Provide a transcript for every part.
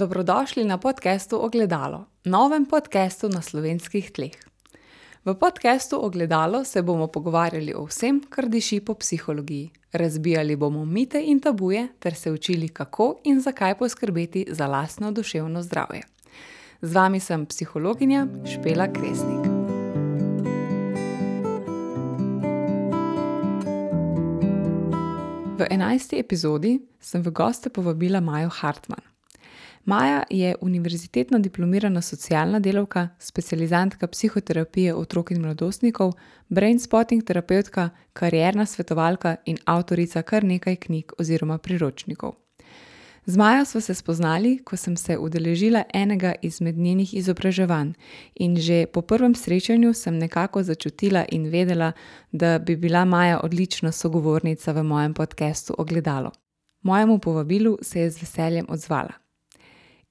Dobrodošli na podkastu Ogledalo, novem podkastu na slovenskih tleh. V podkastu Ogledalo se bomo pogovarjali o vsem, kar diši po psihologiji. Razbijali bomo mite in tabuje, ter se učili, kako in zakaj poskrbeti za lastno duševno zdravje. Z vami sem psihologinja Špela Kresnik. V enajsti epizodi sem v goste povabila Majo Hartmann. Maja je univerzitetno diplomirana socialna delavka, specializantka psihoterapije otrok in mladostnikov, brain spotting terapeutka, karierna svetovalka in avtorica kar nekaj knjig oziroma priročnikov. Z Majo smo se spoznali, ko sem se udeležila enega izmed njenih izobraževanj, in že po prvem srečanju sem nekako začutila in vedela, da bi bila Maja odlična sogovornica v mojem podkastu Ogledalo. Mojemu povabilu se je z veseljem odzvala.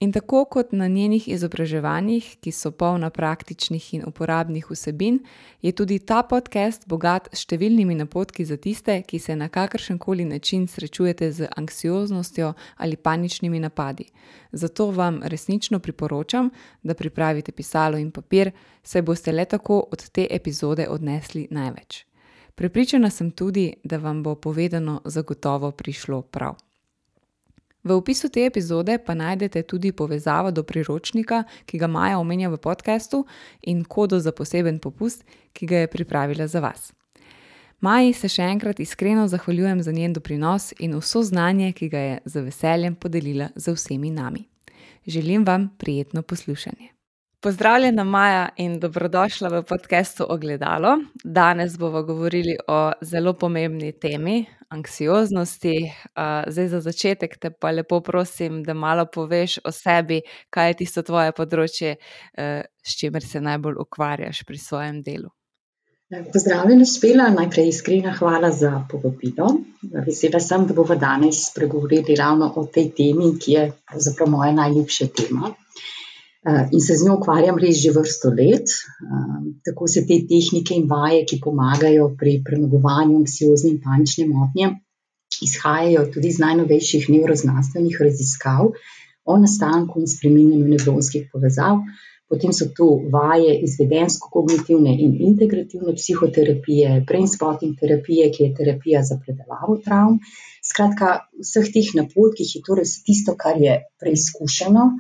In tako kot na njenih izobraževanjih, ki so polna praktičnih in uporabnih vsebin, je tudi ta podcast bogat s številnimi napotki za tiste, ki se na kakršen koli način srečujete z anksioznostjo ali paničnimi napadi. Zato vam resnično priporočam, da pripravite pisalo in papir, saj boste le tako od te epizode odnesli največ. Prepričana sem tudi, da vam bo povedano zagotovo prišlo prav. V opisu te epizode pa najdete tudi povezavo do priročnika, ki ga Maja omenja v podkastu, in kodo za poseben popust, ki ga je pripravila za vas. Maji se še enkrat iskreno zahvaljujem za njen doprinos in vso znanje, ki ga je z veseljem podelila z vsemi nami. Želim vam prijetno poslušanje. Pozdravljena, Maja, in dobrodošla v podkastu Ogledalo. Danes bomo govorili o zelo pomembni temi, anksioznosti. Zdaj, za začetek te pa lepo prosim, da malo poveš o sebi, kaj je tisto tvoje področje, s čimer se najbolj ukvarjaš pri svojem delu. Pozdravljena, Špela, najprej iskrena hvala za povabilo. Vesela sem, da bomo danes spregovorili ravno o tej temi, ki je pravzaprav moja najljubša tema. In se z njo ukvarjam res že vrsto let. Tako se te tehnike in vaje, ki pomagajo pri premagovanju anksiozne in panične motnje, izhajajo tudi iz najnovejših nevroznanstvenih raziskav o nastanku in spreminjanju nevronskih povezav. Potem so tu vaje izvedensko-kognitivne in integrativne psihoterapije, brain spotting terapije, ki je terapija za predelavo travm. Skratka, v vseh teh napotkih je torej vse tisto, kar je preizkušeno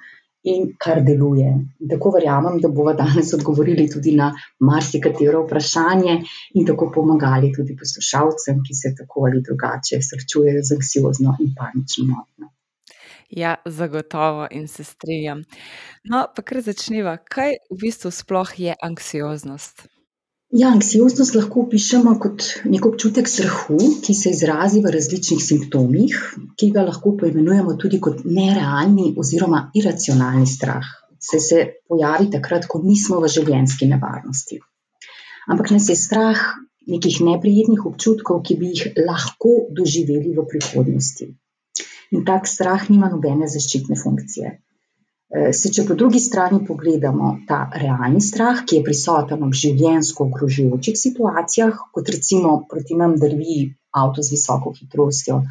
in kar deluje. Tako verjamem, da bova danes odgovorili tudi na marsikatero vprašanje in tako pomagali tudi poslušalcem, ki se tako ali drugače srečujejo z anksiozno in panično motnjo. Ja, zagotovo in se strinjam. No, pa kar začniva. Kaj v bistvu sploh je anksioznost? Ja, anksioznost lahko opišemo kot neki občutek strahu, ki se izrazi v različnih simptomih, ki ga lahko poimenujemo tudi kot nerealni oziroma iracionalni strah. Saj se pojavi takrat, ko nismo v življenjski nevarnosti. Ampak nas je strah nekih neprijetnih občutkov, ki bi jih lahko doživeli v prihodnosti. In tak strah nima nobene zaščitne funkcije. Saj če po drugi strani pogledamo ta realni strah, ki je prisoten ob življenjsko ogrožajočih situacijah, kot recimo proti nam drvi avto z visoko hitrostjo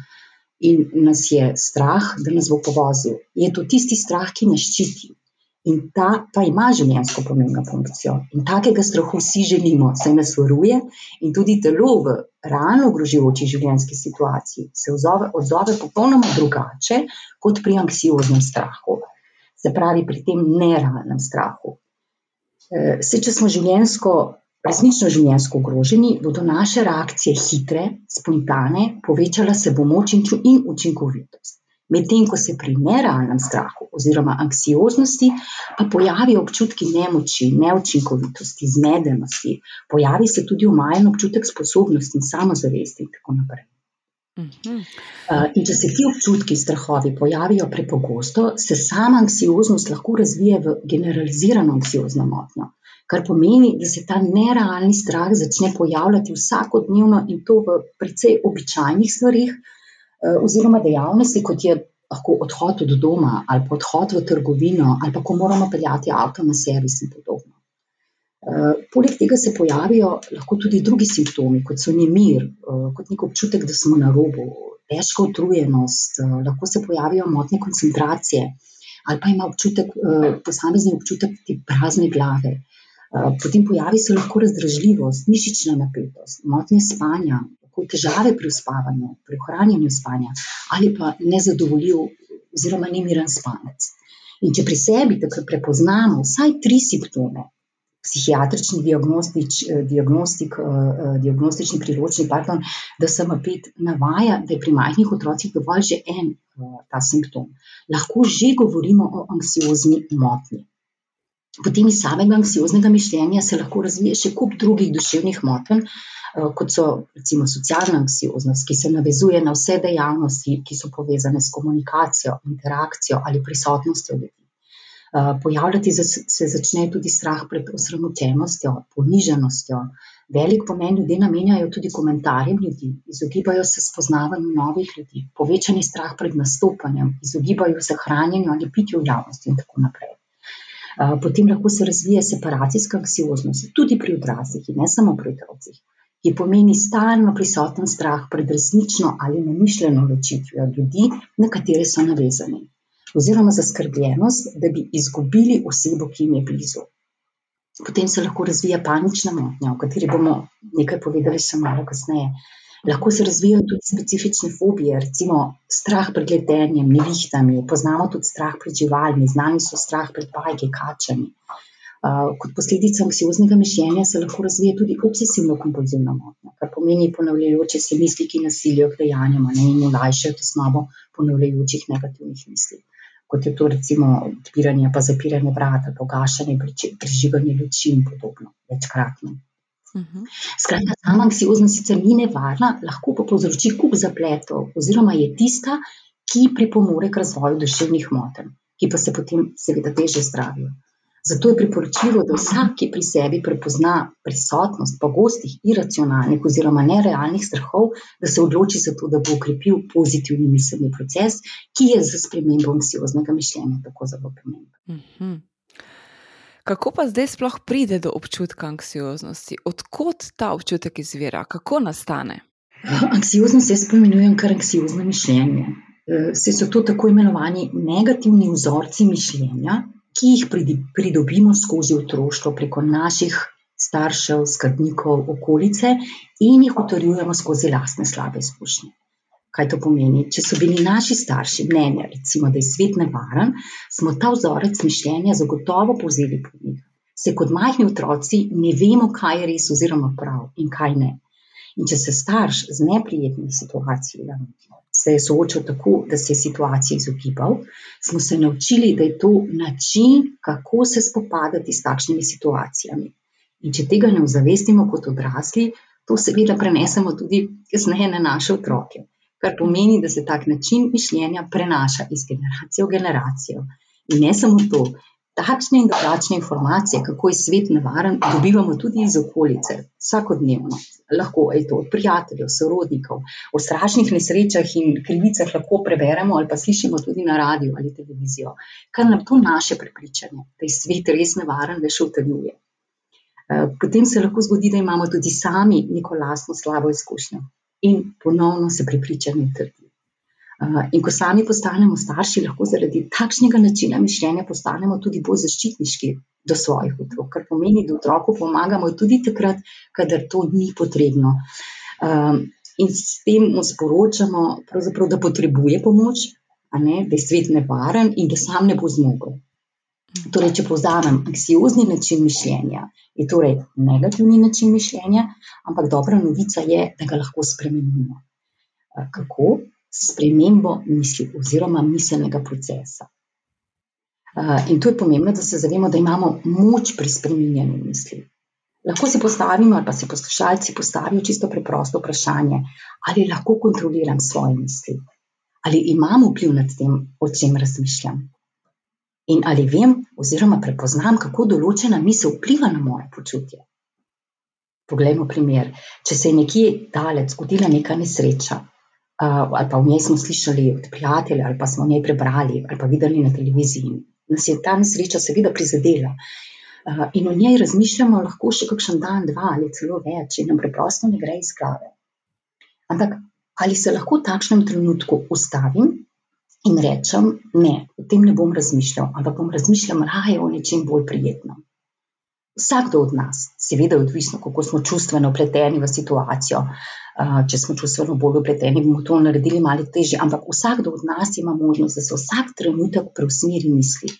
in nas je strah, da nas bo povozil, je to tisti strah, ki nas ščiti. In ta pa ima življenjsko pomembno funkcijo. In takega strahu si želimo, saj nas varuje in tudi telo v realno ogrožajoči življenjski situaciji se odzove popolnoma drugače kot pri anksioznem strahu. Se pravi, pri tem nerealnem strahu. Saj če smo življenjsko, resnično življenjsko ogroženi, bodo naše reakcije hitre, spontane, povečala se bo moč in učinkovitost. Medtem ko se pri nerealnem strahu oziroma anksioznosti pa pojavijo občutki nemoči, neučinkovitosti, zmedenosti, pojavi se tudi omajen občutek sposobnosti in samozavesti in tako naprej. In če se ti občutki, strahovi pojavijo prepogosto, se sama anksioznost lahko razvije v generalizirano anksiozno motnjo. Kar pomeni, da se ta nerealni strah začne pojavljati vsakodnevno, in to v precej običajnih stvareh, oziroma dejavnostih, kot je lahko odhod od doma ali pa odhod v trgovino ali pa ko moramo peljati avto na servis in podobno. Poleg tega se pojavijo lahko tudi drugi simptomi, kot so nemir, kot neki občutek, da smo na robu, težka utrujenost, lahko se pojavijo motnje koncentracije, ali pa ima občutek, posamezni občutek te prazne glave. Potem pojavi se lahko razdražljivost, mišična napetost, motnje spanja, težave pri uspavanju, pri ohranjanju spanja ali pa nezadovoljiv oziroma nemiren spanec. In če pri sebi takrat prepoznamo vsaj tri simptome, psihiatrični diagnostič, diagnostik, diagnostični priročnik, pardon, DSM-5 navaja, da je pri majhnih otrocih dovolj že en, ta simptom. Lahko že govorimo o anksiozni motnji. Potem iz samega anksioznega mišljenja se lahko razvije še kup drugih duševnih motenj, kot so recimo socialna anksioznost, ki se navezuje na vse dejavnosti, ki so povezane s komunikacijo, interakcijo ali prisotnostjo ljudi. Pojavljati se začne tudi strah pred osramočenostjo, ponižanostjo, velik pomen ljudje namenjajo tudi komentarjem ljudi, izogibajo se spoznavanju novih ljudi, povečan je strah pred nastopanjem, izogibajo se hranjenju ali pitju v javnosti in tako naprej. potem lahko se razvije separacijska anksioznost, tudi pri odraslih in ne samo pri otrocih, ki pomeni stalno prisoten strah pred resnično ali namišljeno ločitvijo ljudi, na katere so navezani. Oziroma zaskrbljenost, da bi izgubili osebo, ki jim je blizu. Potem se lahko razvije panična motnja, o kateri bomo nekaj povedali še malo kasneje. Lahko se razvijejo tudi specifične fobije, recimo strah pred letenjem, nevihtami, poznamo tudi strah pred živalmi, znani so strah pred pajki, kačami. kot posledica anksioznega mišljenja se lahko razvije tudi obsesivno-kompulzivna motnja, kar pomeni ponavljajoče se misli, ki nas silijo k dejanjem, a ne, in olajšajo tesnobo ponavljajočih negativnih misli. Kot je to recimo odpiranje pa zapiranje vrat ali pa ugašanje, prižiganje luči in podobno, večkratno. Skratka, sama anksioznost sicer ni nevarna, lahko pa povzroči kup zapletov oziroma je tista, ki pripomore k razvoju duševnih motenj, ki pa se potem seveda težje zdravijo. Zato je priporočljivo, da vsak, ki pri sebi prepozna prisotnost pogostih iracionalnih oziroma nerealnih strahov, da se odloči za to, da bo okrepil pozitivni miselni proces, ki je s spremembo anksioznega mišljenja tako zelo pomemben. Kako pa zdaj sploh pride do občutka anksioznosti? Od kod ta občutek izvira, kako nastane? anksioznost jaz poimenujem kar anksiozno mišljenje. saj so to tako imenovani negativni vzorci mišljenja, ki jih pridobimo skozi otroštvo preko naših staršev, skrbnikov, okolice in jih utrjujemo skozi lastne slabe izkušnje. Kaj to pomeni? Če so bili naši starši mnenja, recimo, da je svet nevaren, smo ta vzorec mišljenja zagotovo povzeli po njih. Saj kot majhni otroci ne vemo, kaj je res oziroma prav in kaj ne. In če se starš z neprijetnimi situacijami se je soočal tako, da se je situaciji izogibal, smo se naučili, da je to način, kako se spopadati s takšnimi situacijami. In če tega ne ozavestimo kot odrasli, to seveda prenesemo tudi kasneje na naše otroke. Kar pomeni, da se tak način mišljenja prenaša iz generacije v generacijo. In ne samo to, takšne in drugačne informacije, kako je svet nevaren, dobivamo tudi iz okolice, vsakodnevno. Lahko je to od prijateljev, sorodnikov, o strašnih nesrečah in krivicah lahko preberemo ali pa slišimo tudi na radiu ali televizijo. Kar nam to naše prepričanje, da je svet res nevaren, le še utrjuje. potem se lahko zgodi, da imamo tudi sami neko lastno slabo izkušnjo. In ponovno se prepričanje utrdi. In ko sami postanemo starši, lahko zaradi takšnega načina mišljenja postanemo tudi bolj zaščitniški do svojih otrok, kar pomeni, da otroku pomagamo tudi takrat, kadar to ni potrebno. in s tem mu sporočamo pravzaprav, da potrebuje pomoč, a ne, da je svet nevaren in da sam ne bo zmogel. Torej, če povzamem, anksiozni način mišljenja je torej negativni način mišljenja, ampak dobra novica je, da ga lahko spremenimo. kako? S spremembo misli oziroma miselnega procesa. in to je pomembno, da se zavemo, da imamo moč pri spreminjanju misli. Lahko si postavimo ali pa si poslušalci postavijo čisto preprosto vprašanje: ali lahko kontroliram svoje misli? Ali imam vpliv nad tem, o čem razmišljam? In ali vem oziroma prepoznam, kako določena misel vpliva na moje počutje? Poglejmo primer. Če se je nekje daleč zgodila neka nesreča, ali pa o njej smo slišali od prijatelja ali pa smo o njej prebrali ali pa videli na televiziji, nas je ta nesreča seveda prizadela. in o njej razmišljamo lahko še kakšen dan, dva ali celo več in nam preprosto ne gre iz glave. Ampak ali se lahko v takšnem trenutku ustavim in rečem, ne, o tem ne bom razmišljal, ampak bom razmišljal raje o nečem bolj prijetnem. Vsakdo od nas, seveda, je odvisno, kako smo čustveno upleteni v situacijo. Če smo čustveno bolj upleteni, bomo to naredili malo težje, ampak vsakdo od nas ima možnost, da se vsak trenutek preusmeri misli.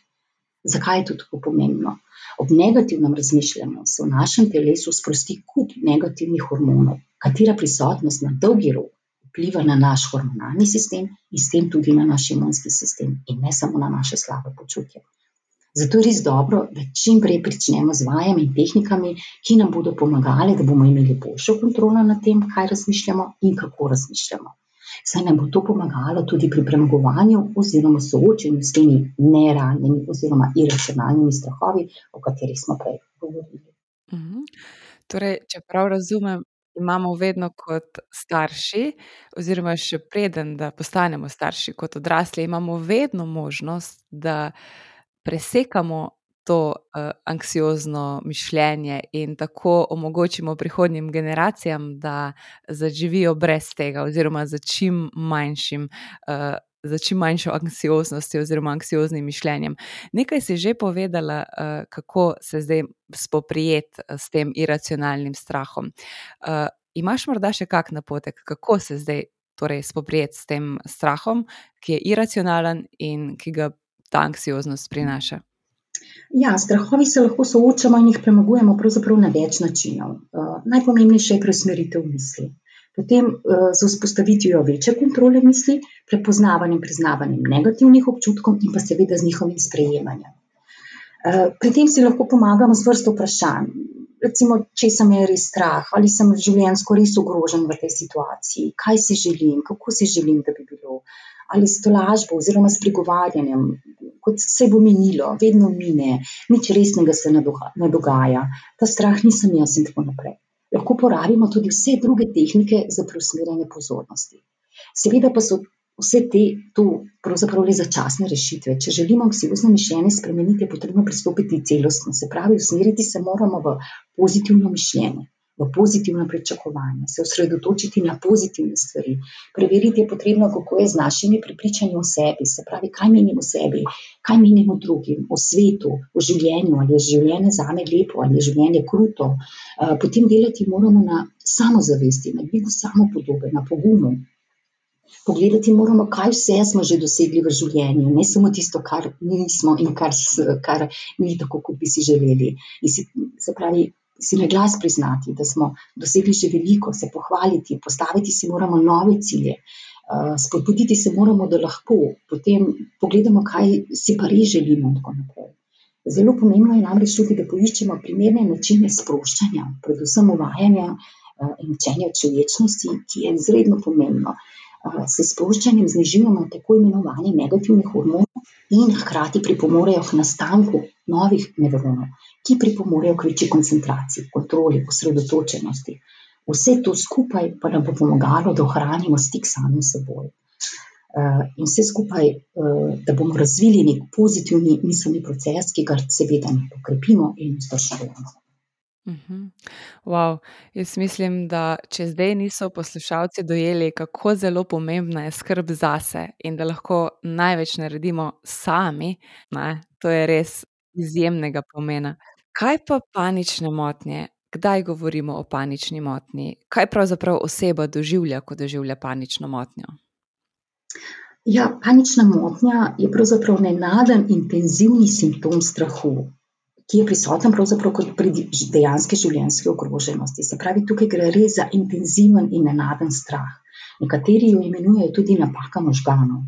Zakaj je to tako pomembno? Ob negativnem razmišljanju se v našem telesu sprosti kup negativnih hormonov, katera prisotnost na dolgi rok vpliva na naš hormonalni sistem in s tem tudi na naš imunski sistem, in ne samo na naše slabo počutje. Zato je res dobro, da čim prej pričnemo z vajami in tehnikami, ki nam bodo pomagale, da bomo imeli boljšo kontrolo nad tem, kaj razmišljamo in kako razmišljamo. Saj nam bo to pomagalo tudi pri premagovanju oziroma soočenju s temi nerealnimi oziroma iracionalnimi strahovi, o katerih smo prej govorili. Mhm. Torej, če prav razumem, imamo vedno kot starši, oziroma še preden, postanemo starši, kot odrasli, imamo vedno možnost, da presekamo to, anksiozno mišljenje in tako omogočimo prihodnjim generacijam, da zaživijo brez tega oziroma s čim manjšim, s čim manjšo anksioznostjo oziroma anksioznim mišljenjem. Nekaj si že povedala, kako se zdaj spoprijeti, s tem iracionalnim strahom. imaš morda še kak napotek, kako se zdaj torej spoprijeti s tem strahom, ki je iracionalen in ki ga ta anksioznost prinaša? Ja, strahovi se lahko soočamo in jih premagujemo na več načinov. najpomembnejša je preusmeritev misli. Potem, z vzpostavitvijo večje kontrole misli, prepoznavanjem, priznavanjem negativnih občutkov in pa seveda z njihovim sprejemanjem. pri tem si lahko pomagamo z vrsto vprašanj. Recimo, česa me je res strah, ali sem življenjsko res ogrožen v tej situaciji, kaj si želim, kako si želim, da bi bilo. Ali s tolažbo oziroma s prigovarjanjem, kot saj bo minilo, vedno mine, nič resnega se ne dogaja, ta strah nisem jaz in tako naprej. Lahko porabimo tudi vse druge tehnike za preusmerjanje pozornosti. Seveda pa so vse te to pravzaprav le začasne rešitve, če želimo anksiozno mišljenje spremeniti, je potrebno pristopiti celostno, se pravi, usmeriti se moramo v pozitivno mišljenje, v pozitivna pričakovanja, se osredotočiti na pozitivne stvari. Preveriti je potrebno, kako je z našimi prepričanji o sebi, se pravi, kaj menimo o sebi, kaj menimo o drugim, o svetu, o življenju, ali je življenje zame lepo ali je življenje kruto. potem delati moramo na samozavesti, na dvigu samopodobe, na pogumu. Pogledati moramo, kaj vse smo že dosegli v življenju, ne samo tisto, kar nismo in kar kar ni tako, kot bi si želeli. In si, se pravi, si na glas priznati, da smo dosegli že veliko, se pohvaliti, postaviti si moramo nove cilje. spodbuditi se moramo, da lahko, potem pogledamo, kaj si pa res želimo in tako naprej. Zelo pomembno je namreč tudi, da poiščemo primerne načine sproščanja, predvsem uvajanja, in učenja človečnosti, ki je izredno pomembno. S sproščanjem znižujemo tako imenovane negativne hormone in hkrati pripomorejo k nastanku novih nevronov, ki pripomorejo k večji koncentraciji, kontroli, osredotočenosti. Vse to skupaj pa nam bo pomagalo, da ohranimo stik s samim seboj. in vse skupaj, da bomo razvili neki pozitivni miselni proces, ki ga seveda okrepimo in vzdržujemo. Jaz mislim, da če zdaj niso poslušalci dojeli, kako zelo pomembna je skrb zase in da lahko največ naredimo sami, ne, to je res izjemnega pomena. Kaj pa panične motnje? Kdaj govorimo o panični motnji? Kaj pravzaprav oseba doživlja, ko doživlja panično motnjo? Ja, panična motnja je pravzaprav nenaden intenzivni simptom strahu, ki je prisoten pravzaprav kot pri dejanski življenjski ogroženosti, se pravi, tukaj gre res za intenziven in nenaden strah. Nekateri jo imenujejo tudi napaka možganov.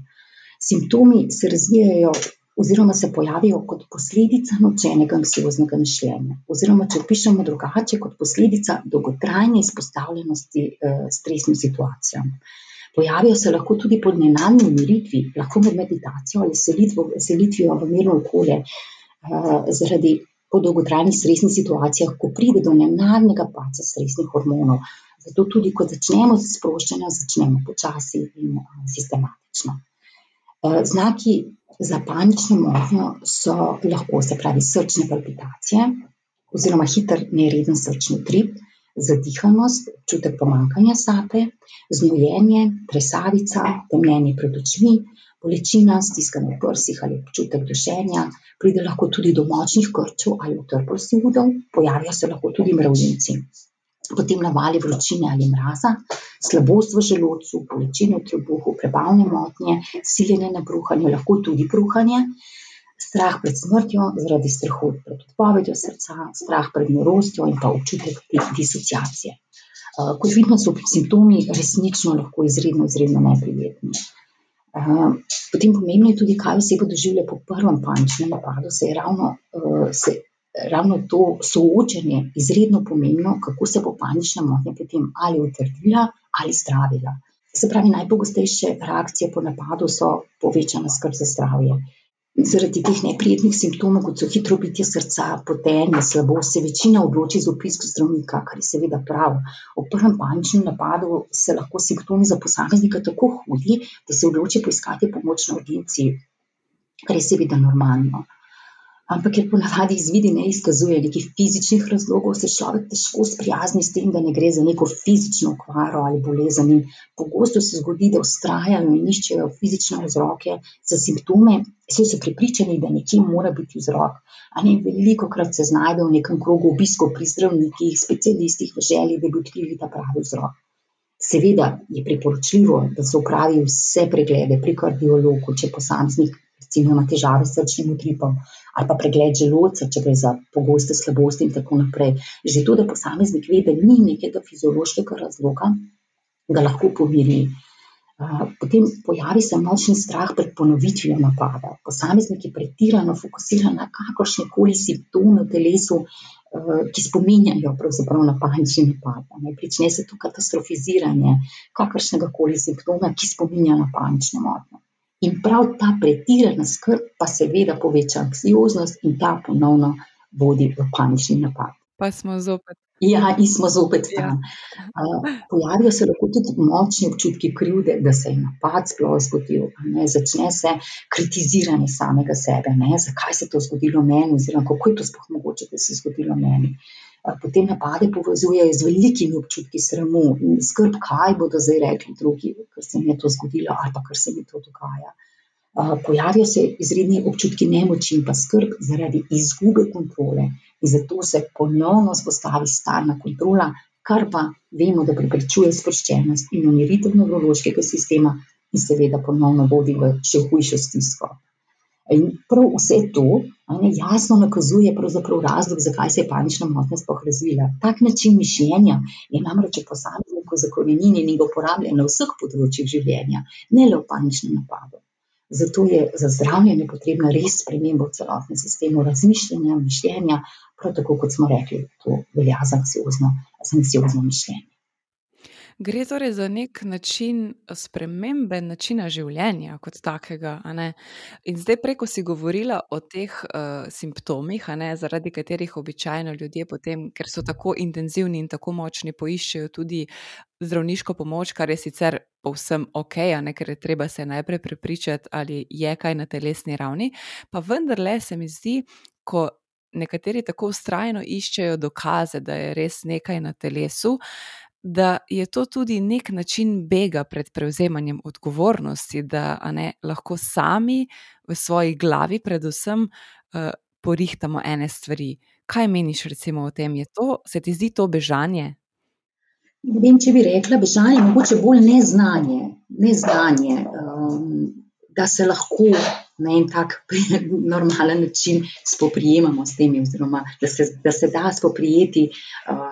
Simptomi se razvijajo oziroma se pojavijo kot posledica naučenega anksioznega mišljenja. Oziroma če opišemo drugače, kot posledica dolgotrajne izpostavljenosti, stresnim situacijam. Pojavijo se lahko tudi po nenadni umiritvi, lahko med meditacijo ali selitvijo v mirno okolje, zaradi po dolgotrajnih stresnih situacijah, ko pride do nenadnega padca stresnih hormonov. Zato tudi, ko začnemo s sproščanjem, začnemo počasi in sistematično. znaki za panično motnjo so lahko, se pravi, srčne palpitacije oziroma hiter, nereden srčni utrip, zadihanost, občutek pomanjkanja sape, znojenje, tresavica, temnjenje pred očmi, bolečina, stiskanje v prsih ali občutek dušenja, pride lahko tudi do močnih krčev ali utrplosti udov, pojavijo se lahko tudi mravljinci. Potem navali vročine ali mraza, slabost v želodcu, bolečine v trebuhu, prebavne motnje, siljenje na bruhanje, lahko tudi bruhanje, strah pred smrtjo zaradi strahu pred odpovedjo srca, strah pred norostjo in pa občutek disociacije. kot vidno, so simptomi resnično lahko izredno, izredno neprijetni. Potem pomembno je tudi, kaj oseba doživlja po prvem paničnem napadu, saj je ravno, se ravno to soočenje izredno pomembno, kako se bo panična motnja potem ali utrdila ali zdravila. Se pravi, najpogostejše reakcije po napadu so povečana skrb za zdravje. Zaradi teh neprijetnih simptomov, kot so hitro bitje srca, potenje, slabost, se večina odloči za obisk zdravnika, kar je seveda prav. Ob prvem paničnem napadu se lahko simptomi za posameznika tako hudi, da se odloči poiskati pomoč na urgenci, kar je seveda normalno. Ampak ker ponavadi izvidi ne izkazujejo nekih fizičnih razlogov, se človek težko sprijazni s tem, da ne gre za neko fizično okvaro ali bolezen, in pogosto se zgodi, da vztrajajo in iščejo fizične vzroke za simptome, saj so prepričani, da nekje mora biti vzrok. A ne, velikokrat se znajdejo v nekem krogu obiskov pri zdravnikih, specialistih v želji, da bi odkrili ta pravi vzrok. Seveda je priporočljivo, da se opravi vse preglede pri kardiologu, če posameznik recimo ima težave s srčnim utripom, ali pa pregled želodca, če gre za pogoste slabosti in tako naprej. Že to, da posameznik ve, da ni nekega fiziološkega razloga, ga lahko pomiri. potem pojavi se močen strah pred ponovitvijo napada. Posameznik je pretirano fokusiran na kakršnekoli simptome v telesu, ki spominjajo pravzaprav na panični napad, a ne, prične se to katastrofiziranje kakršnegakoli simptoma, ki spominja na panično motnjo. In prav ta pretirana skrb pa seveda poveča anksioznost in ta ponovno vodi v panični napad. Pa smo zopet. Ja, in smo zopet tam. pojavijo se lahko tudi močni občutki krivde, da se je napad sploh zgodil, ne, začne se kritiziranje samega sebe, ne, zakaj se je to zgodilo meni oziroma kako je to sploh mogoče, da se je zgodilo meni. Potem napade povezujejo z velikimi občutki sramu in skrb, kaj bodo zdaj rekli drugi, ker se mi je to zgodilo ali pa ker se mi to dogaja. pojavijo se izredni občutki nemoči in pa skrb zaradi izgube kontrole in zato se ponovno vzpostavi stalna kontrola, kar pa vemo, da preprečuje sproščenost in umiritev nevrološkega sistema in seveda ponovno vodi v še hujšo stisko. In prav vse to, ne, jasno nakazuje razlog, zakaj se je panična motnja sploh razvila. Tak način mišljenja je namreč v posamezniku zakoreninjen in ga uporablja na vseh področjih življenja, ne le v paničnem napadu. Zato je za zdravljenje potrebna res sprememba v celotnem sistemu razmišljanja, mišljenja, prav tako, kot smo rekli, to velja za anksiozno, za anksiozno mišljenje. Gre torej za neki način spremembe načina življenja kot takega, a ne. In zdaj prej, ko si govorila o teh, simptomih, a ne, zaradi katerih običajno ljudje potem, ker so tako intenzivni in tako močni, poiščejo tudi zdravniško pomoč, kar je sicer povsem okej, a ne, ker je treba se najprej prepričati, ali je kaj na telesni ravni, pa vendarle se mi zdi, ko nekateri tako vztrajno iščejo dokaze, da je res nekaj na telesu, da je to tudi neki način bega pred prevzemanjem odgovornosti, da, ne, lahko sami v svoji glavi predvsem, porihtamo ene stvari. Kaj meniš recimo o tem, je to, se ti zdi to bežanje? Ne vem, če bi rekla bežanje, mogoče bolj neznanje. Neznanje, da se lahko na en tak normalen način spoprijemamo s temi oziroma da se, da se da spoprijeti,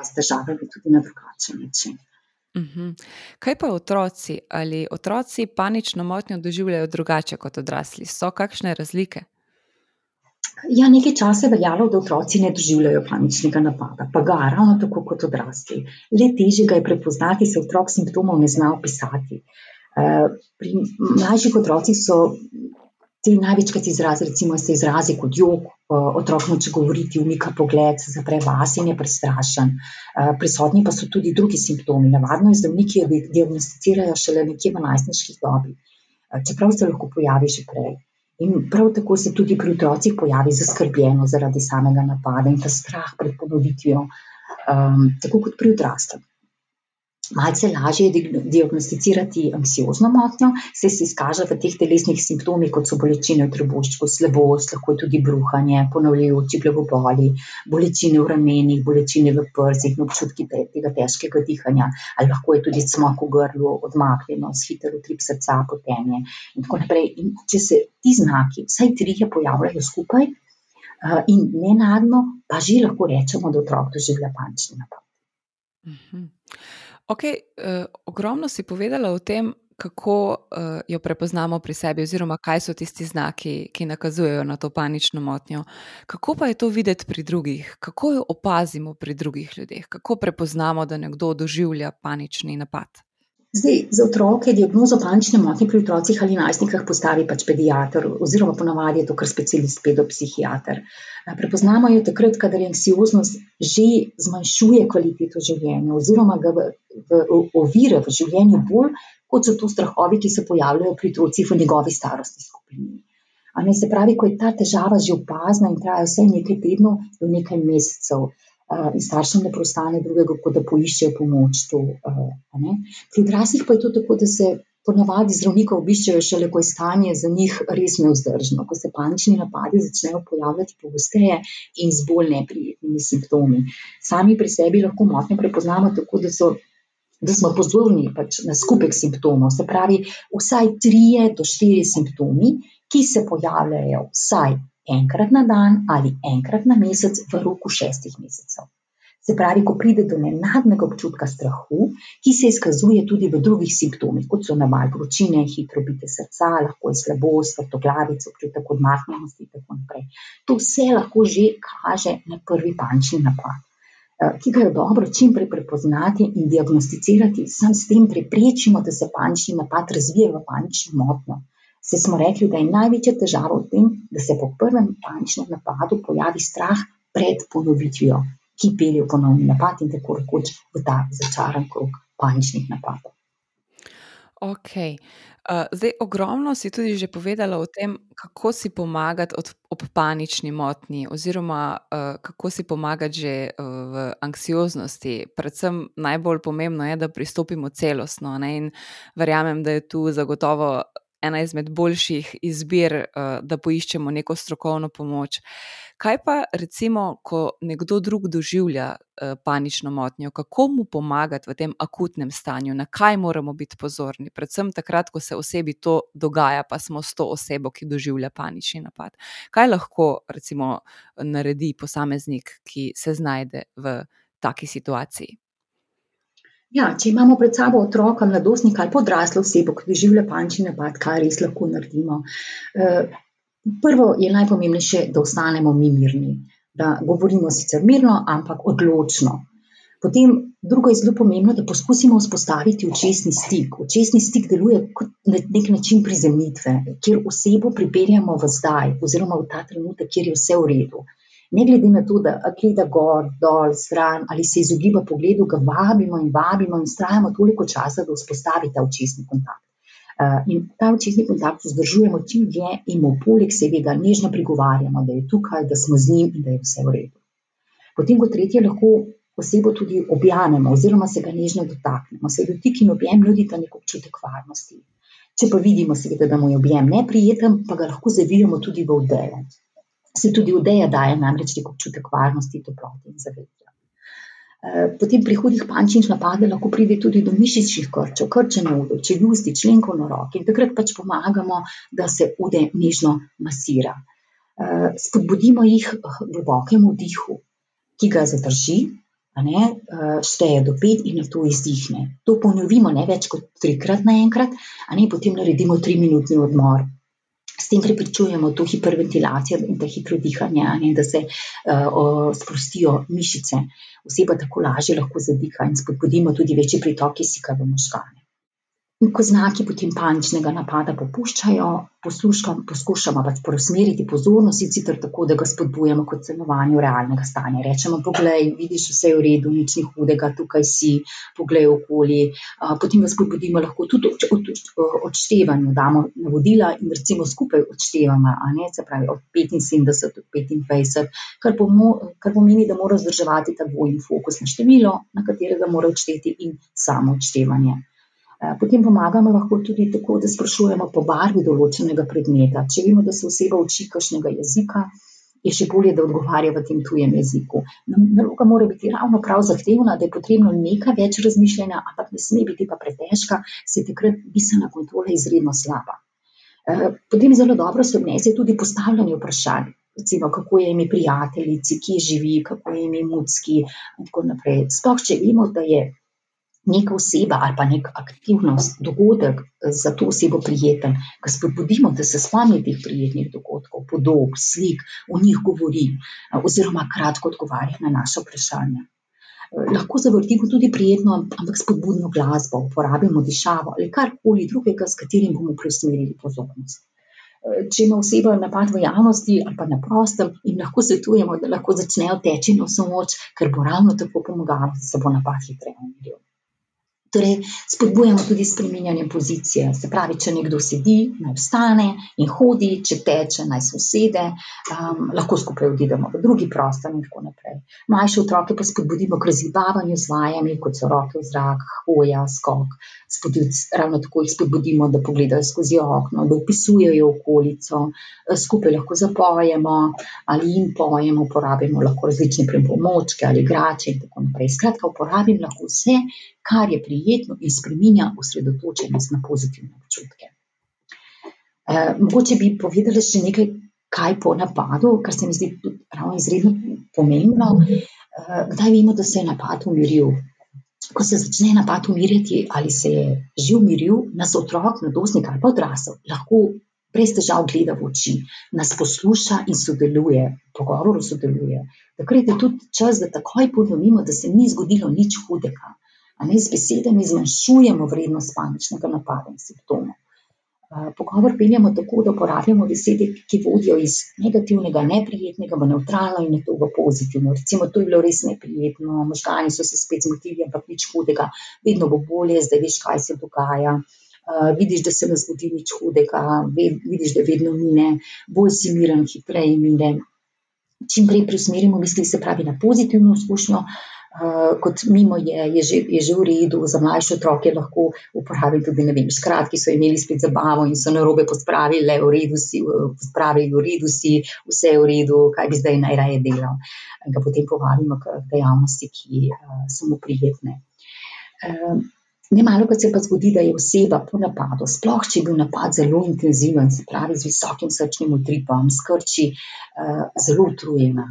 s težavami tudi na drugačen način. Kaj pa otroci? Ali otroci panično motnjo doživljajo drugače kot odrasli? So kakšne razlike? Ja, nekaj časa je veljalo, da otroci ne doživljajo paničnega napada, pa ga, ravno tako kot odrasli. Le težje ga je prepoznati, saj otrok simptomov ne zna opisati. pri mlajših otrocih so ti največkrat izrazi, recimo se izrazi kot jok, otrok noče govoriti, umika pogled, se zapre vase in je prestrašen. prisotni pa so tudi drugi simptomi, navadno jih zdravniki diagnosticirajo šele nekje v najstniški dobi. čeprav se lahko pojavi že prej. In prav tako se tudi pri otrocih pojavi zaskrbljenost zaradi samega napada in ta strah pred ponovitvijo, tako kot pri odraslih. Malce lažje diagnosticirati anksiozno motnjo, se izkaže v teh telesnih simptomih, kot so bolečine v trebuščku, slabost, lahko je tudi bruhanje, ponavljajoči glavoboli, bolečine v ramenih, bolečine v prsih, občutki tega težkega dihanja, ali lahko je tudi cmok v grlu, odmaknjenost, hiter utrip srca, potenje in tako naprej. In če se ti znaki, vsaj trije, pojavljajo skupaj in nenadno, pa že lahko rečemo, da otrok doživlja panični napad. Mhm. Okej, ogromno si povedala o tem, kako, jo prepoznamo pri sebi oziroma kaj so tisti znaki, ki nakazujejo na to panično motnjo. Kako pa je to videti pri drugih? Kako jo opazimo pri drugih ljudeh? Kako prepoznamo, da nekdo doživlja panični napad? Zdaj, za otroke diagnozo panične motnje pri otrocih ali najstnikih postavi pač pediater oziroma po navadi je to kar specialist pedopsihiater. Prepoznamo jo takrat, kadar anksioznost že zmanjšuje kvaliteto življenja oziroma ga v, v, ovira v življenju bolj, kot so to strahovi, ki se pojavljajo pri otrocih v njegovi starostni skupini. A ne, se pravi, ko je ta težava že opazna in traja vsaj nekaj tednov do nekaj mesecev in staršem ne preostane drugega, kot da poiščejo pomoč tu, a ne. Pri odraslih pa je to tako, da se po navadi zdravnika obiščejo šele, ko je stanje za njih res nevzdržno, ko se panični napadi začnejo pojavljati pogosteje in z bolj neprijetnimi simptomi. Sami pri sebi lahko motnjo prepoznamo tako, da so, da smo pozorni pač na skupek simptomov, se pravi, vsaj trije do štirje simptomi, ki se pojavljajo vsaj enkrat na dan ali enkrat na mesec v roku šestih mesecev. Se pravi, ko pride do nenadnega občutka strahu, ki se izkazuje tudi v drugih simptomih, kot so naval vročine, hitro bitje srca, lahko je slabost, vrtoglavica, občutek odmaknjenosti in tako naprej. To vse lahko že kaže na prvi panični napad, ki ga je dobro čim prej prepoznati in diagnosticirati, samo s tem preprečimo, da se panični napad razvije v panično motnjo. Saj smo rekli, da je največja težava v tem, da se po prvem paničnem napadu pojavi strah pred ponovitvijo, ki pelje v ponovni napad in tako rekoč v ta začaran krog paničnih napadov. Okej, zdaj ogromno si tudi že povedala o tem, kako si pomagati od ob panični motnji oziroma, kako si pomagati že, v anksioznosti. Predvsem najbolj pomembno je, da pristopimo celostno, ne, in verjamem, da je tu zagotovo ena izmed boljših izbir, da poiščemo neko strokovno pomoč. Kaj pa recimo, ko nekdo drug doživlja, panično motnjo, kako mu pomagati v tem akutnem stanju, na kaj moramo biti pozorni, predvsem takrat, ko se osebi to dogaja, pa smo s to osebo, ki doživlja panični napad. Kaj lahko recimo naredi posameznik, ki se znajde v taki situaciji? Ja, če imamo pred sabo otroka, mladostnika ali pa odraslo osebo, ki doživlja panični napad, kaj res lahko naredimo? prvo je najpomembnejše, da ostanemo mi mirni, da govorimo sicer mirno, ampak odločno. Potem drugo je zelo pomembno, da poskusimo vzpostaviti očesni stik. Očesni stik deluje kot neki način prizemljitve, kjer osebo pripeljemo v zdaj oziroma v ta trenutek, kjer je vse v redu. Ne glede na to, da gleda gor, dol, stran ali se izogiba pogledu, ga vabimo in vabimo in vztrajamo toliko časa, da vzpostavi ta očesni kontakt. in ta očesni kontakt vzdržujemo čim dlje in mu poleg seveda nežno prigovarjamo, da je tukaj, da smo z njim in da je vse v redu. Potem kot tretje lahko osebo tudi objamemo oziroma se ga nežno dotaknemo, saj dotik in objem nudita neki občutek varnosti. Če pa vidimo seveda, da mu je objem neprijeten, pa ga lahko zavijemo tudi v odejo. Saj tudi odeja daje namreč neki občutek varnosti, toplote in zavetja. potem pri hudih paničnih napadih lahko pride tudi do mišičnih krčev, krčenja udov, čeljusti, členkov na roki in takrat pač pomagamo, da se ude nežno masira. spodbudimo jih k globokemu vdihu, ki ga zadrži, ne, šteje do pet in nato izdihne. To ponovimo ne več kot trikrat naenkrat, a ne, potem naredimo triminutni odmor. S tem preprečujemo to hiperventilacijo in pa hitro dihanje, ne, da se, sprostijo mišice. Oseba tako lažje lahko zadiha in spodbudimo tudi večji pritok kisika v možgane. In ko znaki potem paničnega napada popuščajo, poskušamo pač preusmeriti pozornost sicer tako, da ga spodbujamo k ocenjevanju realnega stanja. Rečemo: Poglej, vidiš, vse je v redu, nič ni hudega, tukaj si, poglej okoli. potem ga spodbudimo lahko tudi odštevanju, damo navodila in recimo skupaj odštevamo, a ne, se pravi od petinsedemdeset do petindvajset, kar kar pomeni, da mora vzdrževati ta dvojni fokus na število, na katerega mora odšteti, in samo odštevanje. Potem pomagamo lahko tudi tako, da sprašujemo po barvi določenega predmeta. Če vemo, da se oseba uči kakšnega jezika, je še bolje, da odgovarja v tem tujem jeziku. Naloga mora biti ravno prav zahtevna, da je potrebno nekaj več razmišljanja, ampak ne sme biti pa pretežka, saj takrat miselna kontrola izredno slaba. potem zelo dobro se obnese tudi postavljanje vprašanj. Recimo, kako je ime prijateljici, kje živi, kako je ime mucki in tako naprej. Sploh če vemo, da je neka oseba ali pa neka aktivnost, dogodek za to osebo prijeten, ga spodbudimo, da se spomni teh prijetnih dogodkov, podob, slik, o njih govori, oziroma kratko odgovarja na naša vprašanja. lahko zavrtimo tudi prijetno, ampak spodbudno glasbo, uporabimo dišavo ali karkoli drugega, s katerim bomo preusmerili pozornost. če ima oseba napad v javnosti ali pa na prostem, jim lahko svetujemo, da lahko začnejo teči na vso moč, ker bo ravno tako pomagalo, da se bo napad hitreje umiril. Torej spodbujamo tudi spreminjanje pozicije, se pravi, če nekdo sedi, naj vstane in hodi, če teče, naj se usede, lahko skupaj odidemo v drugi prostor in tako naprej. Mlajše otroke pa spodbudimo k razigravanju z vajami, kot so roke v zrak, hoja, skok. ravno tako jih spodbudimo, da pogledajo skozi okno, da opisujejo okolico, skupaj lahko zapojemo ali jim pojemo, uporabimo lahko različne pripomočke ali igrače in tako naprej. Skratka, uporabimo lahko vse, kar je prijetno in spreminja osredotočenost na pozitivne občutke. mogoče bi povedala še nekaj, kaj po napadu, kar se mi zdi ravno izredno pomembno. kdaj vemo, da se je napad umiril? Ko se začne napad umirjati ali se je že umiril, nas otrok, mladostnik ali pa odrasel lahko brez težav gleda v oči, nas posluša in sodeluje, pogovoru sodeluje. Takrat je tudi čas, da takoj ponovimo, da se ni zgodilo nič hudega. Ne, z besedami zmanjšujemo vrednost paničnega napada in simptomov. pogovor peljemo tako, da uporabljamo besede, ki vodijo iz negativnega, neprijetnega v nevtralno in nato v pozitivno. Recimo: "To je bilo res neprijetno, možgani so se spet zmotili, ampak nič hudega, vedno bo bolje, zdaj veš, kaj se dogaja. vidiš, da se ne zgodi nič hudega, vidiš, da vedno mine, bolj si miren, hitreje mine." Čim prej preusmerimo misli, se pravi na pozitivno izkušnjo, kot mimo je, je že, je že v redu, za mlajše otroke lahko uporabim tudi, ne vem, škratki: "So imeli spet zabavo in so narobe pospravili, v redu si, pospravili, v redu si, vse je v redu, kaj bi zdaj najraje delal?" Ga potem povabimo k dejavnosti, ki, so mu prijetne. Nemalokrat se pa zgodi, da je oseba po napadu, sploh če je bil napad zelo intenziven, se pravi z visokim srčnim utripom, s krči, zelo utrujena.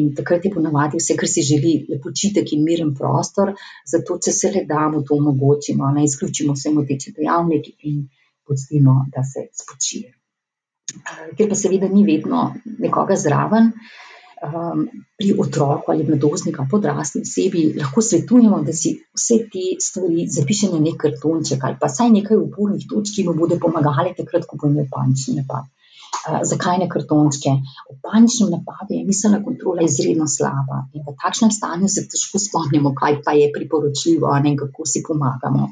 In takrat je ponavadi vse, kar si želi, le počitek in miren prostor, zato če se le da, mu to omogočimo, ne, izključimo vse moteče dejavnike in pustimo, da se spočije. ker pa seveda ni vedno nekoga zraven, pri otroku ali mladostniku odrasli osebi, lahko svetujemo, da si vse te stvari zapiše na neki kartonček ali pa vsaj nekaj opornih točk, ki mu bodo pomagale takrat, ko bo imel panični napad. zakaj na kartončke? Ob paničnem napadu je miselna kontrola izredno slaba in v takšnem stanju se težko spomnimo, kaj pa je priporočljivo, ne, in kako si pomagamo.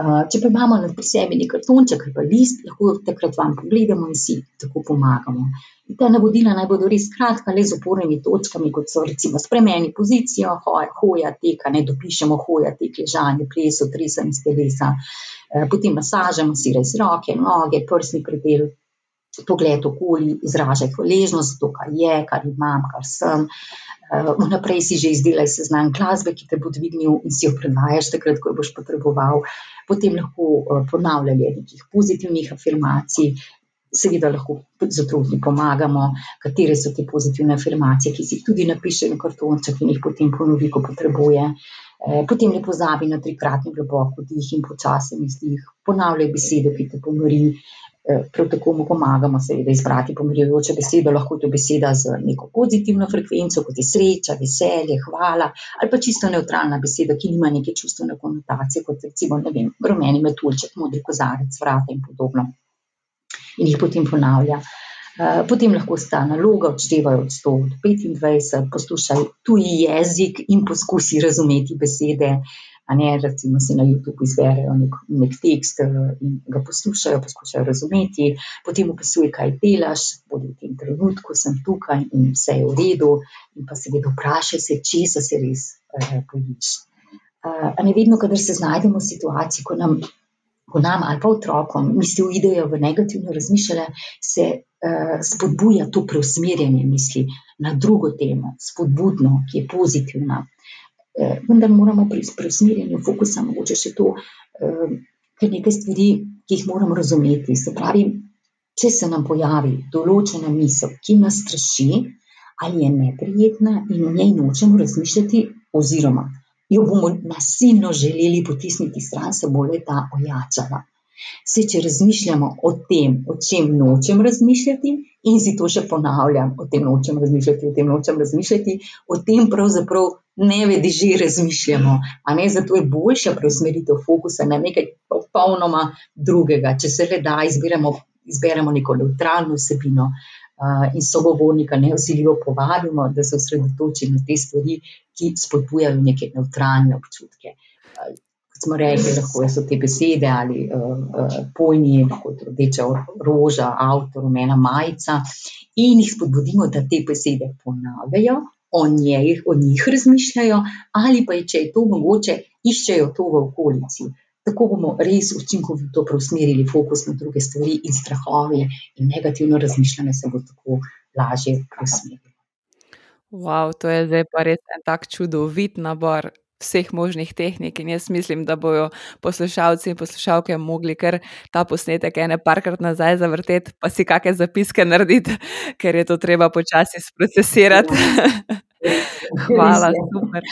Če pa imamo pri sebi neki kartonček ali pa list, lahko takrat vanj pogledamo in si tako pomagamo. In ta navodila naj bodo res kratka, le z opornimi točkami, kot so recimo: spremeni pozicijo, hoja, tek, a ne, dopišemo hoja, tek, ležanje, ples, otresanje s telesa. potem masaža, masiraj si roke, noge, prsni predel, pogled okoli, izražaj hvaležnost za to, kar je, kar imam, kar sem. vnaprej si že izdelaj seznam glasbe, ki te bo dvignil, in si jo predvajaš takrat, ko jo boš potreboval. Potem lahko, ponavljanje nekih pozitivnih afirmacij, seveda lahko tudi z otroki pomagamo, katere so te pozitivne afirmacije, ki si jih tudi napiše na kartonček in jih potem ponovi, ko potrebuje. potem ne pozabi na trikratni globok vdih in počasen izdih. Ponavljaj besedo, ki te pomiri, Eh, prav tako mu pomagamo, seveda, izbrati pomirjujočo besedo, lahko je to beseda z neko pozitivno frekvenco, kot je sreča, veselje, hvala, ali pa čisto neutralna beseda, ki nima neke čustvene konotacije, kot recimo, ne vem, rumeni metuljček, modri kozarec, vrata in podobno. In jih potem ponavlja. Eh, potem lahko sta naloga, odštevajo od 100 do 25, poslušaj tuji jezik in poskusi razumeti besede, a ne recimo si na YouTubu izberejo nek, nek tekst eh, in ga poslušajo, poskušajo razumeti, potem opisuje, kaj delaš, bodi v tem trenutku, sem tukaj in vse je v redu, in pa seveda vprašaj se, česa se res eh, bojiš. A ne vedno, kadar se znajdemo v situaciji, ko nam, ko nam ali pa otrokom misli uidejo v negativno razmišljanje, se uh, spodbuja to preusmerjanje misli na drugo temo, spodbudno, ki je pozitivna. Vendar moramo pri preusmerjanju fokusa mogoče še to, eh, ker nekaj stvari, ki jih moramo razumeti. Se pravi, če se nam pojavi določena misel, ki nas straši ali je neprijetna in o njej nočemo razmišljati, oziroma jo bomo nasilno želeli potisniti stran, se bo le ta ojačala. Se, če razmišljamo o tem, o čem nočem razmišljati, in si to še ponavljam, o tem nočem razmišljati, o tem nočem razmišljati, o tem pravzaprav ne vedi, že razmišljamo. Ne, zato je boljša preusmeritev fokusa na nekaj popolnoma drugega. Če se le da, izberemo, izberemo neko neutralno vsebino. Uh, in sogovornika neosiljivo povabimo, da se osredotoči na te stvari, ki spodbujajo neke neutralne občutke. Smo rekli, lahko so te besede ali uh, uh, pojmi, kot rdeča roža, avto, rumena majica, in jih spodbudimo, da te besede ponavljajo, o njih, o njih razmišljajo, ali pa je, če je to mogoče, iščejo to v okolici. Tako bomo res učinkovito preusmerili fokus na druge stvari, in strahovi in negativno razmišljanje se bo tako lažje preusmerilo. Wow, to je zdaj pa res en tak čudovit nabor vseh možnih tehnik. In jaz mislim, da bodo poslušalci in poslušalke mogli kar ta posnetek ene parkrat nazaj zavrteti, pa si kakšne zapiske narediti, ker je to treba počasi sprocesirati. Hvala, super.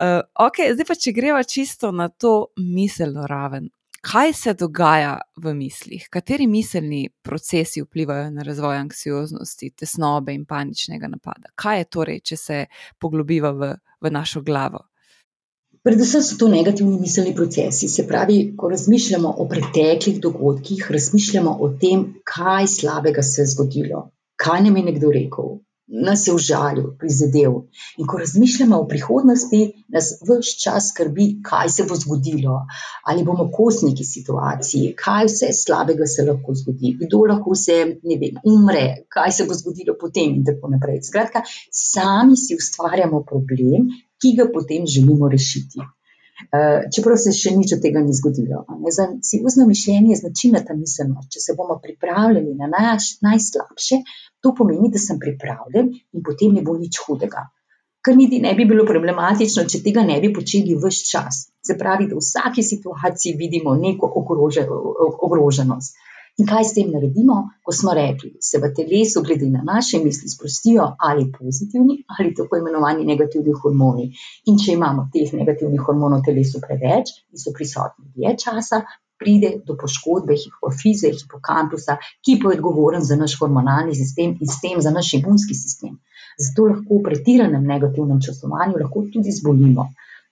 Uh, eh, ok, zdaj pa, če greva čisto na to miselno raven. Kaj se dogaja v mislih, kateri miselni procesi vplivajo na razvoj anksioznosti, tesnobe in paničnega napada? Kaj je torej, če se poglobiva v, v našo glavo? Predvsem so to negativni miselni procesi. Se pravi, ko razmišljamo o preteklih dogodkih, razmišljamo o tem, kaj slabega se je zgodilo, kaj nam je nekdo rekel, nas je užalil, prizadel. In ko razmišljamo o prihodnosti, nas vse čas skrbi, kaj se bo zgodilo, ali bomo kos neki situaciji, kaj vse slabega se lahko zgodi, kdo lahko vse vem, umre, kaj se bo zgodilo potem, in tako naprej. Skratka, sami si ustvarjamo problem, ki ga potem želimo rešiti. Eh, čeprav se še nič od tega ni zgodilo. Za anksiozno mišljenje je značilna ta miselnost. Če se bomo pripravljali na naš, najslabše, to pomeni, da sem pripravljen in potem ne bo nič hudega. Kar niti ne bi bilo problematično, če tega ne bi počeli vse čas. Se pravi, da v vsaki situaciji vidimo neko ogroženost. In kaj s tem naredimo, ko smo rekli, se v telesu, glede na naše misli, sprostijo ali pozitivni ali tako imenovani negativni hormoni. In če imamo teh negativnih hormonov v telesu preveč in so prisotni dlje časa, pride do poškodbe hipofize, hipokampusa, ki pa je odgovoren za naš hormonalni sistem in s tem za naš imunski sistem. Zato lahko v pretiranem negativnem časovanju tudi zbolimo.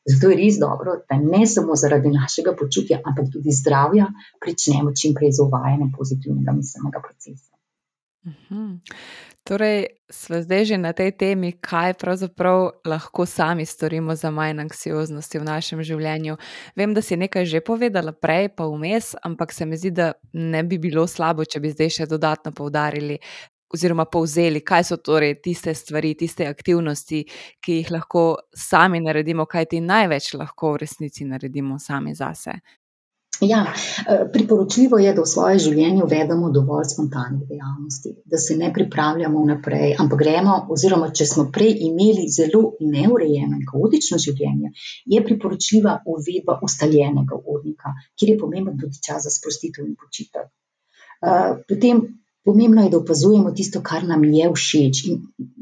Zato je res dobro, da ne samo zaradi našega počutja, ampak tudi zdravja, pričnemo čim prej z uvajanjem pozitivnega miselnega procesa. Uhum. Torej, smo zdaj že na tej temi, kaj pravzaprav lahko sami storimo za manj anksioznosti v našem življenju. Vem, da si nekaj že povedala prej, pa vmes, ampak se mi zdi, da ne bi bilo slabo, če bi zdaj še dodatno poudarili, oziroma povzeli, kaj so torej tiste stvari, tiste aktivnosti, ki jih lahko sami naredimo, kaj ti največ lahko v resnici naredimo sami zase. Ja, eh, priporočljivo je, da v svoje življenje uvedemo dovolj spontanih dejavnosti, da se ne pripravljamo vnaprej, ampak gremo, oziroma če smo prej imeli zelo neurejeno in kaotično življenje, je priporočljiva uvedba ustaljenega urnika, kjer je pomemben tudi čas za sprostitev in počitek. Eh, potem Pomembno je, da opazujemo tisto, kar nam je všeč, in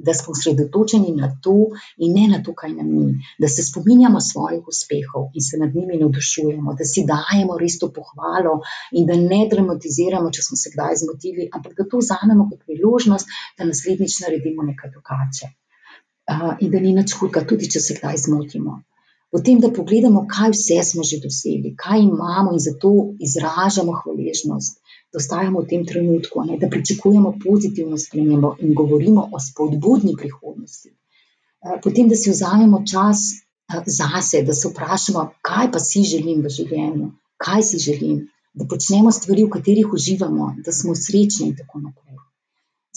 da smo osredotočeni na to, in ne na to, kaj nam ni. Da se spominjamo svojih uspehov in se nad njimi navdušujemo, da si dajemo res to pohvalo, in da ne dramatiziramo, če smo se kdaj zmotili, ampak da to vzamemo kot priložnost, da naslednjič naredimo nekaj drugače. In da ni nič hudega, tudi če se kdaj zmotimo. Potem, da pogledamo, kaj vse smo že dosegli, kaj imamo, in zato izražamo hvaležnost da ostajamo v tem trenutku, ne, da pričakujemo pozitivno spremembo in govorimo o spodbudni prihodnosti. Eh, potem, da si vzamemo čas eh, zase, da se vprašamo, kaj pa si želim v življenju, kaj si želim, da počnemo stvari, v katerih uživamo, da smo srečni in tako naprej.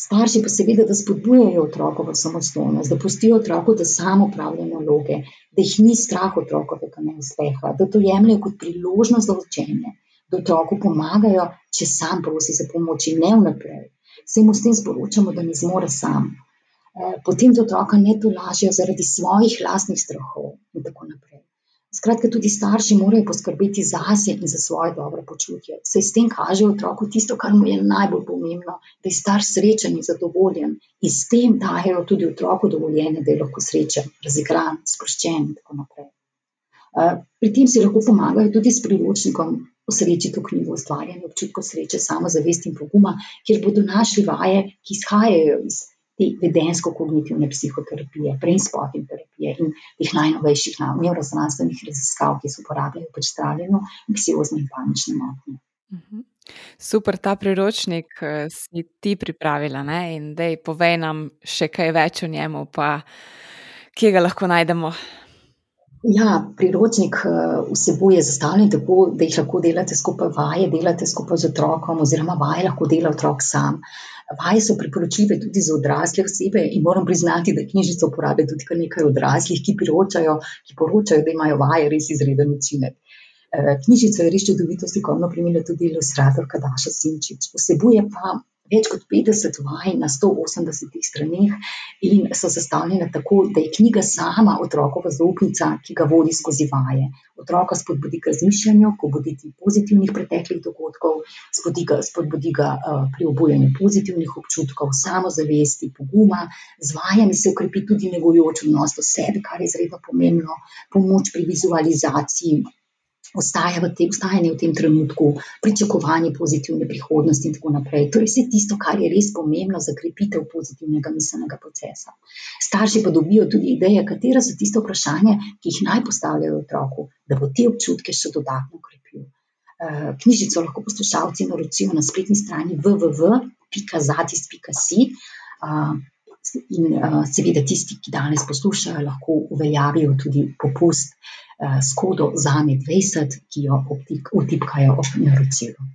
Starši pa seveda, da spodbujajo otrokovo samostojnost, da pustijo otroku, da samo upravlja naloge, da jih ni strah otrokovega neuspeha, da to jemljajo kot priložnost za učenje, da otroku pomagajo, če sam prosi za pomoč in ne vnaprej. Se mu s tem sporočamo, da ne zmore sam. Eh, potem da otroka ne tolažijo zaradi svojih lastnih strahov in tako naprej. Skratka, tudi starši morajo poskrbeti zase in za svoje dobro počutje. Se s tem kaže otroku tisto, kar mu je najbolj pomembno, da je starš srečen in zadovoljen in s tem dajo tudi otroku dovoljenje, da je lahko srečen, razigran, sproščen in tako naprej. Eh, pri tem si lahko pomagajo tudi s priročnikom o sreči to knjigo ustvarjanja občutkov sreče, samozavesti in poguma, kjer bodo našli vaje, ki izhajajo iz te vedensko-kognitivne psihoterapije, brainspoting terapije in teh najnovejših neuroznanstvenih raziskav, ki se uporabljajo pri zdravljenju anksiozne in panične motnje. Mhm. Super, ta priročnik eh, si ti pripravila ne? in da povej nam še kaj več o njemu, pa kje ga lahko najdemo. Ja, priročnik eh, vsebuje zastavljanje tako, da jih lahko delate skupaj vaje, delate skupaj z otrokom, oziroma vaje lahko dela otrok sam. Vaje so priporočljive tudi za odrasle osebe in moram priznati, da knjižico uporablja tudi kar nekaj odraslih, ki poročajo, ki poročajo, da imajo vaje res izreden učinek. Eh, knjižico je res čudovito slikovno primerjala tudi ilustratorka Daša Simčič. Vsebuje pa več kot 50 vaj na 180 straneh in so sestavljene tako, da je knjiga sama otrokova zaupnica, ki ga vodi skozi vaje. Otroka spodbudi k razmišljanju, k obuditvi pozitivnih preteklih dogodkov, spodbudi ga, spodbudi ga uh, pri obujanju pozitivnih občutkov, samozavesti, poguma. Z vajami se ukrepi tudi negojoč odnos do sebe, kar je izredno pomembno, pomoč pri vizualizaciji ostaja v tem, ostajanje v tem trenutku, pričakovanje pozitivne prihodnosti in tako naprej. Torej, vse tisto, kar je res pomembno za krepitev pozitivnega miselnega procesa. Starši pa dobijo tudi ideje, katera so tiste vprašanja, ki jih naj postavljajo otroku, da bo te občutke še dodatno ukrepil. Eh, knjižico lahko poslušalci naročijo na spletni strani www.zatis.si. In uh, seveda tisti, ki danes poslušajo, lahko uveljavijo tudi popust uh, s kodo ZAME 20, ki jo vtipkajo ob naročilu.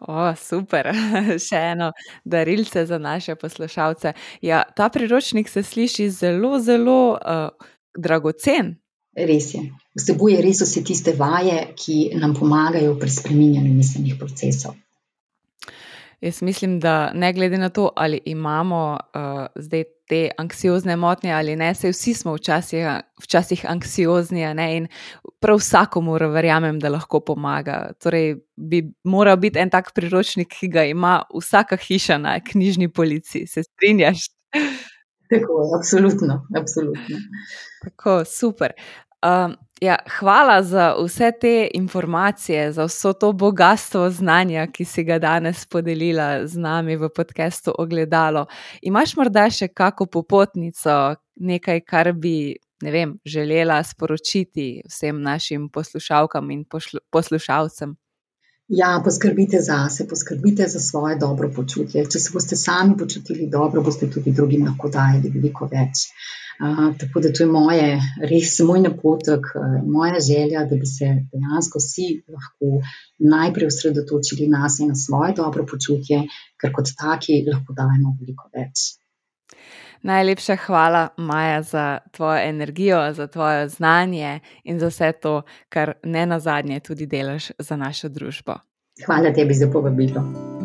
O, super, še eno darilce za naše poslušalce. Ja, ta priročnik se sliši zelo, zelo uh, dragocen. Res je. Vsebuje res vse tiste vaje, ki nam pomagajo pri spreminjanju miselnih procesov. Jaz mislim, da ne glede na to, ali imamo uh, zdaj te anksiozne motnje ali ne, se vsi smo včasih, včasih anksiozni in prav vsakomur verjamem, da lahko pomaga. Torej, bi moral biti en tak priročnik, ki ga ima vsaka hiša na knjižni polici. Se strinjaš? Tako absolutno. absolutno. Tako, super. Um, Ja, hvala za vse te informacije, za vso to bogatstvo znanja, ki si ga danes podelila z nami v podkastu Ogledalo. Imaš morda še kako popotnico, nekaj, kar bi vem, želela sporočiti vsem našim poslušalkam in poslušalcem? Ja, poskrbite za sebe, poskrbite za svoje dobro počutje. Če se boste sami počutili dobro, boste tudi drugim lahko dajali veliko več. Uh, tako da to je moje, res moj napotek, moja želja, da bi se dejansko vsi lahko najprej osredotočili na sebe, na svoje dobro počutje, ker kot taki lahko dajemo veliko več. Najlepša hvala, Maja, za tvojo energijo, za tvoje znanje in za vse to, kar ne na zadnje tudi delaš za našo družbo. Hvala tebi za povabilo.